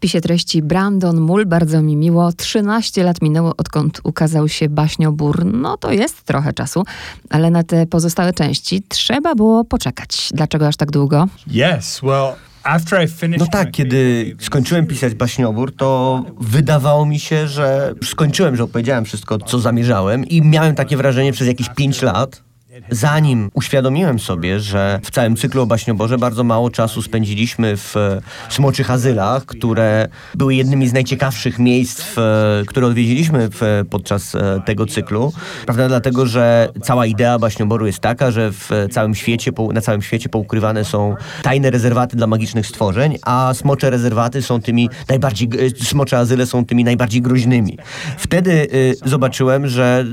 wpisie treści Brandon Mull, bardzo mi miło. 13 lat minęło, odkąd ukazał się baśniobór. No to jest trochę czasu, ale na te pozostałe części trzeba było poczekać. Dlaczego aż tak długo? Yes, well, after I finished No tak, kiedy skończyłem pisać baśniobór, to wydawało mi się, że skończyłem, że opowiedziałem wszystko, co zamierzałem i miałem takie wrażenie przez jakieś pięć lat, zanim uświadomiłem sobie, że w całym cyklu o baśnioborze bardzo mało czasu spędziliśmy w smoczych azylach, które były jednymi z najciekawszych miejsc, w, które odwiedziliśmy w, podczas e, tego cyklu. Prawda, dlatego, że cała idea baśnioboru jest taka, że w całym świecie, na całym świecie poukrywane są tajne rezerwaty dla magicznych stworzeń, a smocze rezerwaty są tymi najbardziej, e, smocze azyle są tymi najbardziej groźnymi. Wtedy e, zobaczyłem, że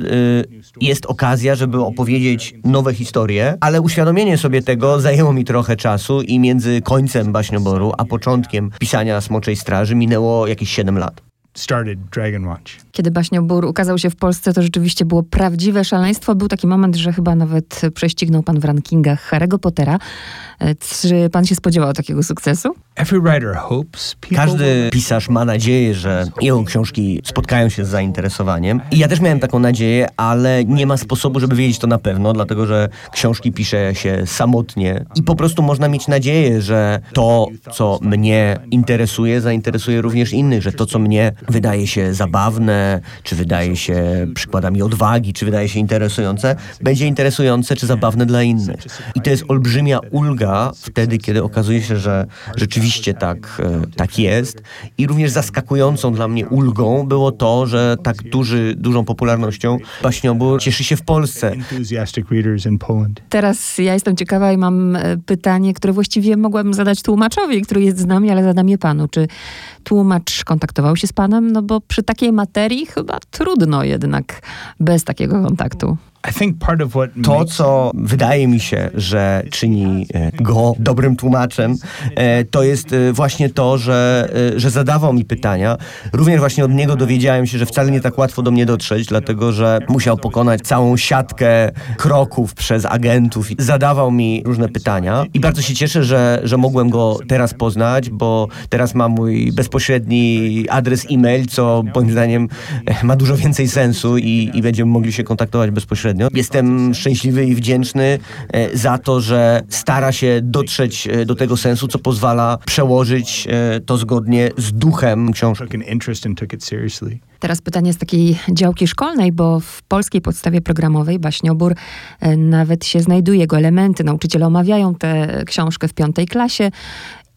e, jest okazja, żeby opowiedzieć nowe historie, ale uświadomienie sobie tego zajęło mi trochę czasu i między końcem baśnioboru a początkiem pisania Smoczej Straży minęło jakieś 7 lat. Started Dragon Watch. Kiedy baśniobór ukazał się w Polsce, to rzeczywiście było prawdziwe szaleństwo. Był taki moment, że chyba nawet prześcignął pan w rankingach Harry'ego Pottera. E, Czy pan się spodziewał takiego sukcesu? Every writer hopes people Każdy pisarz ma nadzieję, że jego książki spotkają się z zainteresowaniem. I ja też miałem taką nadzieję, ale nie ma sposobu, żeby wiedzieć to na pewno, dlatego że książki pisze się samotnie i po prostu można mieć nadzieję, że to, co mnie interesuje, zainteresuje również innych, że to, co mnie wydaje się zabawne, czy wydaje się przykładami odwagi, czy wydaje się interesujące, będzie interesujące czy zabawne dla innych. I to jest olbrzymia ulga wtedy, kiedy okazuje się, że rzeczywiście tak, e, tak jest. I również zaskakującą dla mnie ulgą było to, że tak duży, dużą popularnością baśniobór cieszy się w Polsce. Teraz ja jestem ciekawa i mam e, pytanie, które właściwie mogłabym zadać tłumaczowi, który jest z nami, ale zadam je panu. Czy tłumacz kontaktował się z panem? No bo przy takiej materii chyba trudno jednak bez takiego kontaktu. To, co wydaje mi się, że czyni e, go dobrym tłumaczem, e, to jest e, właśnie to, że, że zadawał mi pytania. Również właśnie od niego dowiedziałem się, że wcale nie tak łatwo do mnie dotrzeć, dlatego że musiał pokonać całą siatkę kroków przez agentów. i Zadawał mi różne pytania i bardzo się cieszę, że, że mogłem go teraz poznać, bo teraz ma mój bezpośredni adres e-mail, co moim zdaniem ma dużo więcej sensu i, i będziemy mogli się kontaktować bezpośrednio. Jestem szczęśliwy i wdzięczny e, za to, że stara się dotrzeć e, do tego sensu, co pozwala przełożyć e, to zgodnie z duchem książki. Teraz pytanie z takiej działki szkolnej, bo w polskiej podstawie programowej baśniobór nawet się znajduje jego elementy. Nauczyciele omawiają tę książkę w piątej klasie.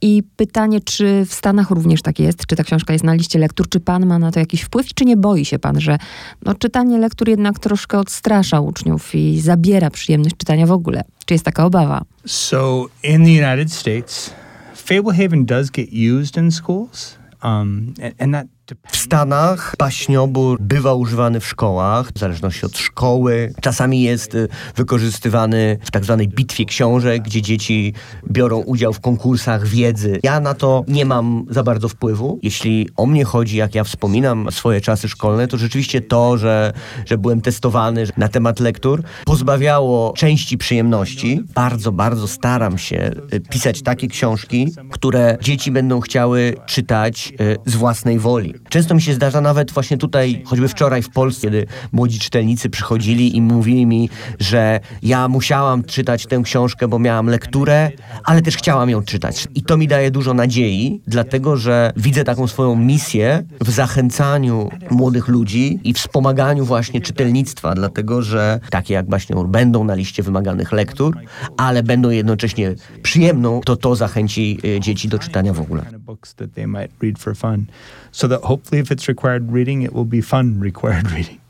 I pytanie, czy w Stanach również tak jest? Czy ta książka jest na liście lektur? Czy pan ma na to jakiś wpływ? Czy nie boi się pan, że no, czytanie lektur jednak troszkę odstrasza uczniów i zabiera przyjemność czytania w ogóle? Czy jest taka obawa? So in the United States, Fablehaven does get used in schools, um, and, that W. Stanach baśniobór bywa używany w szkołach, w zależności od szkoły. Czasami jest y, wykorzystywany w tak zwanej bitwie książek, gdzie dzieci biorą udział w konkursach wiedzy. Ja na to nie mam za bardzo wpływu. Jeśli o mnie chodzi, jak ja wspominam swoje czasy szkolne, to rzeczywiście to, że, że byłem testowany na temat lektur, pozbawiało części przyjemności. Bardzo, bardzo staram się y, pisać takie książki, które dzieci będą chciały czytać y, z własnej woli. Często mi się zdarza nawet właśnie tutaj, choćby wczoraj w Polsce, kiedy młodzi czytelnicy przychodzili i mówili mi, że ja musiałam czytać tę książkę, bo miałam lekturę, ale też chciałam ją czytać. I to mi daje dużo nadziei, dlatego że widzę taką swoją misję w zachęcaniu młodych ludzi i wspomaganiu właśnie czytelnictwa, dlatego że takie jak właśnie będą na liście wymaganych lektur, ale będą jednocześnie przyjemną, to to zachęci y, dzieci do czytania w ogóle. Hopefully, if it's required reading, it will be fun required reading.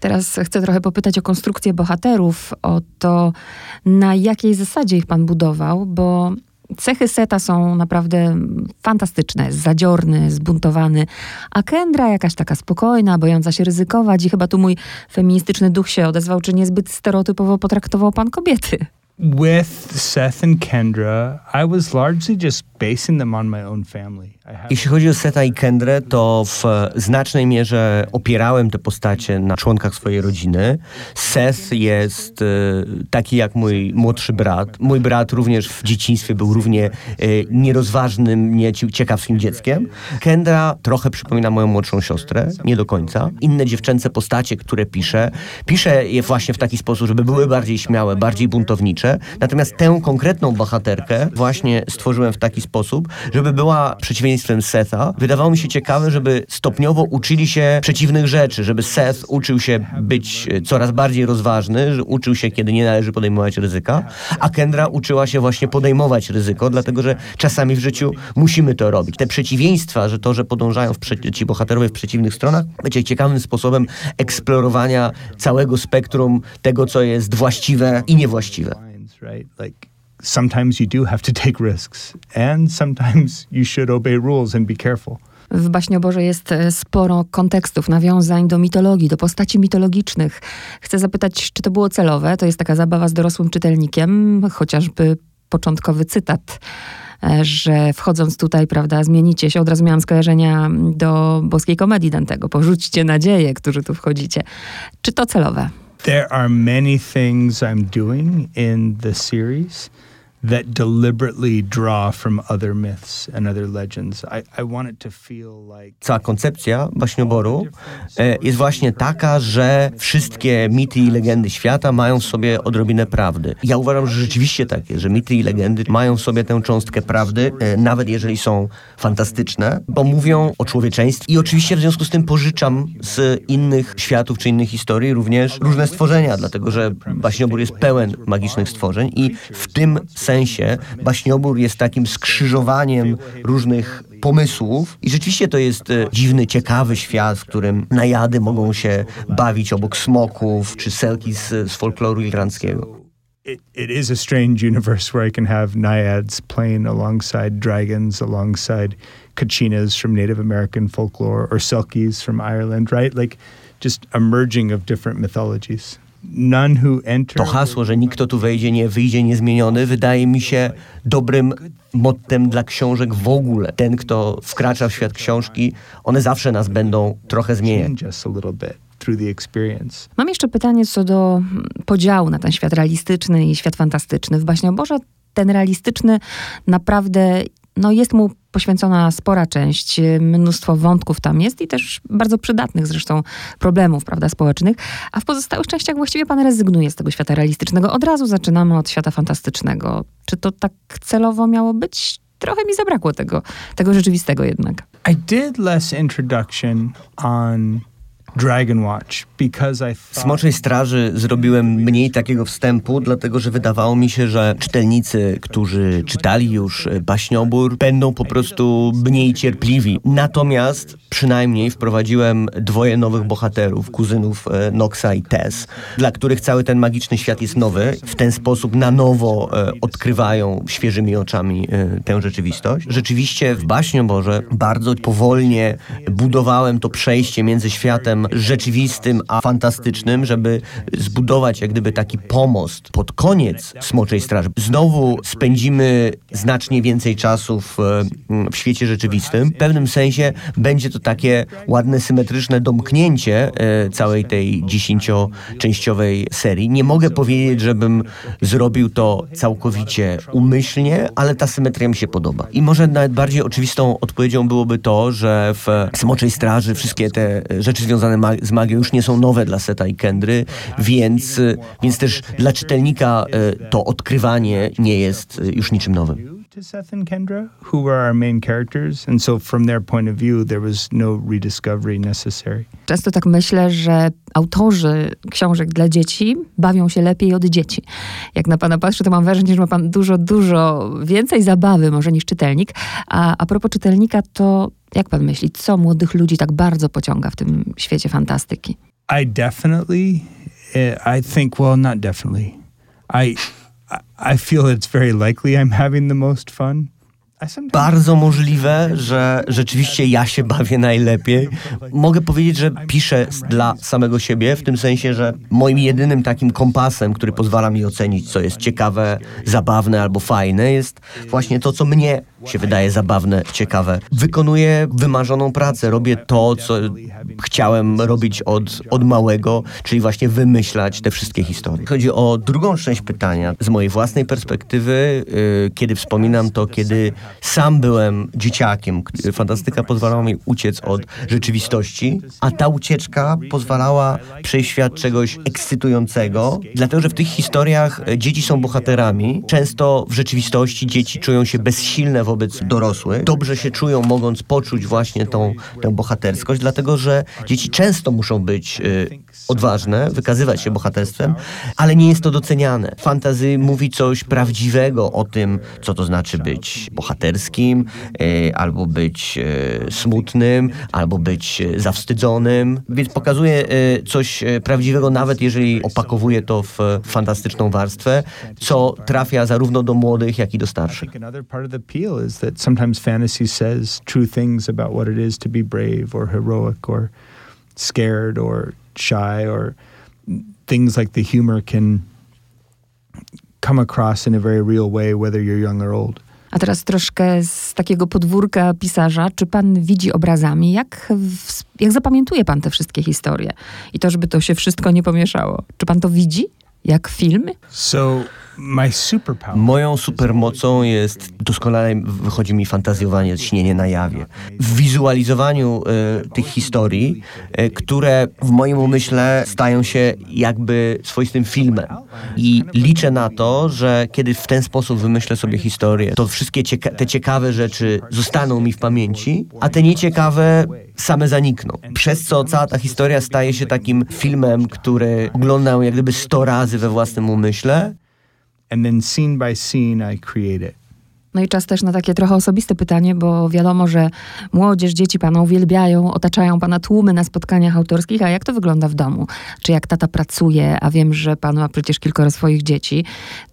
Teraz chcę trochę popytać o konstrukcję bohaterów, o to, na jakiej zasadzie ich pan budował, bo cechy Seta są naprawdę fantastyczne. Zadziorny, zbuntowany, a Kendra jakaś taka spokojna, bojąca się ryzykować i chyba tu mój feministyczny duch się odezwał, czy niezbyt stereotypowo potraktował pan kobiety. With Seth and Kendra, I was largely just Jeśli chodzi o Seta i Kendrę, to w znacznej mierze opierałem te postacie na członkach swojej rodziny. Seth jest e, taki jak mój młodszy brat. Mój brat również w dzieciństwie był równie e, nierozważnym, nie ci- ciekawskim dzieckiem. Kendra trochę przypomina moją młodszą siostrę, nie do końca. Inne dziewczęce postacie, które piszę, piszę je właśnie w taki sposób, żeby były bardziej śmiałe, bardziej buntownicze. Natomiast tę konkretną bohaterkę właśnie stworzyłem w taki sposób, żeby była przeciwieństwem Setha. Wydawało mi się ciekawe, żeby stopniowo uczyli się przeciwnych rzeczy, żeby Seth uczył się być e, coraz bardziej rozważny, że uczył się, kiedy nie należy podejmować ryzyka, a Kendra uczyła się właśnie podejmować ryzyko, dlatego że czasami w życiu musimy to robić. Te przeciwieństwa, że to, że podążają w ci bohaterowie w przeciwnych stronach, będzie ciekawym sposobem eksplorowania całego spektrum tego, co jest właściwe i niewłaściwe. right? Like sometimes you do have to take risks, and sometimes you should obey rules and be careful. W Baśnioborze jest e, sporo kontekstów, nawiązań do mitologii, do postaci mitologicznych. Chcę zapytać, czy to było celowe? To jest taka zabawa z dorosłym czytelnikiem, chociażby początkowy cytat, e, że wchodząc tutaj, prawda, zmienicie się. Od razu miałam skojarzenia do boskiej komedii Dantego. Porzućcie nadzieję, którzy tu wchodzicie. Czy to celowe? There are many things I'm doing in the series that deliberately draw from other myths and other legends. I, I want it to feel like Cała koncepcja baśnioboru e, jest właśnie taka, że wszystkie mity i legendy świata mają w sobie odrobinę prawdy. Ja uważam, że rzeczywiście tak jest, że mity i legendy mają w sobie tę cząstkę prawdy, e, nawet jeżeli są fantastyczne, bo mówią o człowieczeństwie i oczywiście w związku z tym pożyczam z innych światów czy innych historii również różne stworzenia, dlatego że baśniobór jest pełen magicznych stworzeń i w tym sensie baśniobór jest takim skrzyżowaniem różnych pomysłów i rzeczywiście to jest e, dziwny, ciekawy świat, w którym najady mogą się bawić obok smoków czy selki z, z folkloru irlandzkiego. it, it is a strange universe where I can have naiads playing alongside dragons, alongside kachinas from Native American folklore, or selkies from Ireland, right? Like just a merging of different mythologies. To hasło, że nikt kto tu wejdzie nie wyjdzie niezmieniony, wydaje mi się dobrym mottem dla książek w ogóle. Ten, kto wkracza w świat książki, one zawsze nas będą trochę zmieniać. Mam jeszcze pytanie co do mm, podziału na ten świat realistyczny i świat fantastyczny. W Baśnioborze ten realistyczny naprawdę, no jest mu poświęcona spora część, mnóstwo wątków tam jest i też bardzo przydatnych zresztą problemów, prawda, społecznych, a w pozostałych częściach właściwie pan rezygnuje z tego świata realistycznego. Od razu zaczynamy od świata fantastycznego. Czy to tak celowo miało być? Trochę mi zabrakło tego, tego rzeczywistego jednak. I did less introduction on Dragon Watch Smoczej Straży zrobiłem mniej takiego wstępu, dlatego że wydawało mi się, że czytelnicy, którzy czytali już e, baśniobór, będą po prostu mniej cierpliwi. Natomiast przynajmniej wprowadziłem dwoje nowych bohaterów, kuzynów e, Noxa i Tess, dla których cały ten magiczny świat jest nowy. W ten sposób na nowo e, odkrywają świeżymi oczami tę rzeczywistość. Rzeczywiście w baśnioborze bardzo powolnie budowałem to przejście między światem rzeczywistym a fantastycznym, żeby zbudować jak gdyby taki pomost pod koniec Smoczej Straży. Znowu spędzimy znacznie więcej czasu w, w świecie rzeczywistym. W pewnym sensie będzie to takie ładne, symetryczne domknięcie e, całej tej dziesięcioczęściowej serii. Nie mogę powiedzieć, żebym zrobił to całkowicie umyślnie, ale ta symetria mi się podoba. I może nawet bardziej oczywistą odpowiedzią byłoby to, że w Smoczej Straży wszystkie te rzeczy związane z magią już nie są nowe dla Seta i Kendry, więc, więc też dla czytelnika e, to odkrywanie nie jest e, już niczym nowym. to Seth and Kendra, who were our main characters, and so from their point of view, there was no rediscovery necessary. Często tak myślę, że autorzy książek dla dzieci bawią się lepiej od dzieci. Jak na pana patrzę, to mam wrażenie, że ma pan dużo, dużo więcej zabawy może niż czytelnik. A, a propos czytelnika, to jak pan myśli, co młodych ludzi tak bardzo pociąga w tym świecie fantastyki? I definitely, uh, I think, well, not definitely. I, I- feel it's very likely I'm having the most fun. Bardzo możliwe, że rzeczywiście ja się bawię najlepiej. Mogę powiedzieć, że piszę dla samego siebie, w tym sensie, że moim jedynym takim kompasem, który pozwala mi ocenić, co jest ciekawe, zabawne albo fajne, jest właśnie to, co mnie się wydaje zabawne, ciekawe. Wykonuję wymarzoną pracę, robię to, co chciałem robić od, od małego, czyli właśnie wymyślać te wszystkie historie. Chodzi o drugą część pytania. Z mojej własnej perspektywy, yy, kiedy wspominam to, kiedy sam byłem dzieciakiem, fantastyka pozwalała mi uciec od rzeczywistości, a ta ucieczka pozwalała przejść świat czegoś ekscytującego, dlatego że w tych historiach dzieci są bohaterami. Często w rzeczywistości dzieci czują się bezsilne wobec dorosłych. Dobrze się czują, mogąc poczuć właśnie tą, tę bohaterskość, dlatego że dzieci często muszą być y, odważne, wykazywać się bohaterstwem, ale nie jest to doceniane. Fantazy mówi coś prawdziwego o tym, co to znaczy być bohaterskim, y, albo być y, smutnym, albo być y, zawstydzonym, więc pokazuje coś prawdziwego, nawet jeżeli opakowuje to w fantastyczną warstwę, co trafia zarówno do młodych, jak i do starszych. Says true things about what it is to be brave or heroic or scared or shy or things like the humor can come across in a very real way whether you're young or old. A teraz troszkę z takiego podwórka pisarza. Czy pan widzi obrazami? Jak, w, jak zapamiętuje pan te wszystkie historie? I to, żeby to się wszystko nie pomieszało. Czy pan to widzi? Jak filmy? So Moją supermocą jest, doskonale wychodzi mi fantazjowanie, śnienie na jawie. W wizualizowaniu e, tych historii, e, które w moim umyśle stają się jakby swoistym filmem. I liczę na to, że kiedy w ten sposób wymyślę sobie historię, to wszystkie cieka te ciekawe rzeczy zostaną mi w pamięci, a te nieciekawe same zanikną. Przez co cała ta historia staje się takim filmem, który oglądam jak gdyby 100 razy we własnym umyśle and then scene by scene I create it. No i czas też na takie trochę osobiste pytanie, bo wiadomo, że młodzież, dzieci pana uwielbiają, otaczają pana tłumy na spotkaniach autorskich, a jak to wygląda w domu? Czy jak tata pracuje, a wiem, że pan ma przecież kilkoro swoich dzieci,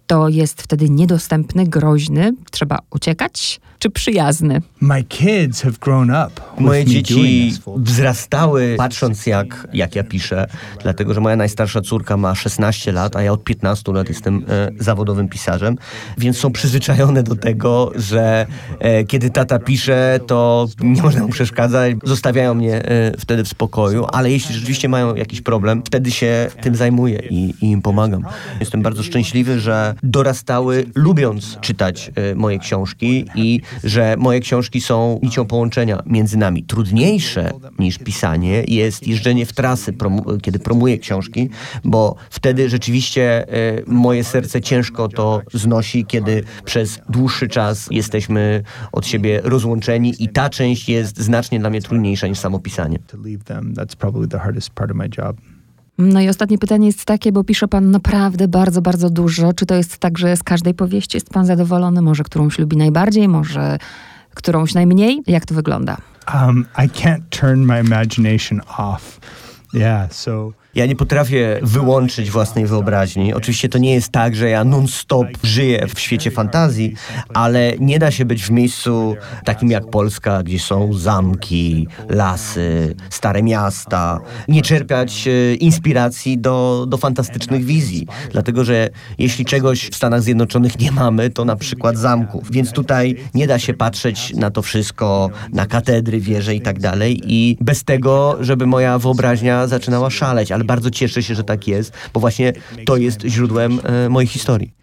to jest wtedy niedostępny, groźny, trzeba uciekać, czy przyjazny? My kids have grown up. Moje dzieci wzrastały patrząc jak, jak ja piszę, dlatego że moja najstarsza córka ma 16 lat, a ja od 15 lat jestem e, zawodowym pisarzem, więc są przyzwyczajone do tego, że e, kiedy tata pisze, to nie można mu przeszkadzać, zostawiają mnie e, wtedy w spokoju, ale jeśli rzeczywiście mają jakiś problem, wtedy się tym zajmuję i, i im pomagam. Jestem bardzo szczęśliwy, że dorastały lubiąc czytać e, moje książki i że moje książki są nicią połączenia między nami. Trudniejsze niż pisanie jest jeżdżenie w trasy, kiedy promuję książki, bo wtedy rzeczywiście e, moje serce ciężko to znosi, kiedy przez dłuższy czas jesteśmy od siebie rozłączeni i ta część jest znacznie dla mnie trudniejsza niż samo pisanie. No i ostatnie pytanie jest takie, bo pisze pan naprawdę bardzo, bardzo dużo. Czy to jest tak, że z każdej powieści jest pan zadowolony? Może którąś lubi najbardziej, może którąś najmniej? Jak to wygląda? Um, I can't turn my imagination off. Yeah, so Ja nie potrafię wyłączyć własnej wyobraźni. Oczywiście to nie jest tak, że ja non-stop żyję w świecie fantazji, ale nie da się być w miejscu takim jak Polska, gdzie są zamki, lasy, stare miasta, nie czerpiać e, inspiracji do, do fantastycznych wizji. Dlatego, że jeśli czegoś w Stanach Zjednoczonych nie mamy, to na przykład zamków. Więc tutaj nie da się patrzeć na to wszystko, na katedry, wieże i tak dalej i bez tego, żeby moja wyobraźnia zaczynała szaleć. Ale bardzo cieszę się, że tak jest, bo właśnie to jest źródłem e, mojej historii.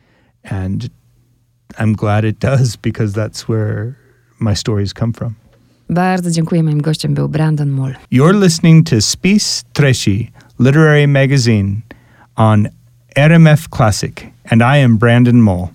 and I'm glad it does because that's where my stories come from. Bardzo dziękuję. Moim gościem był Brandon Mull. You're listening to Spis Tresi, Literary Magazine on RMF Classic, and I am Brandon Mole.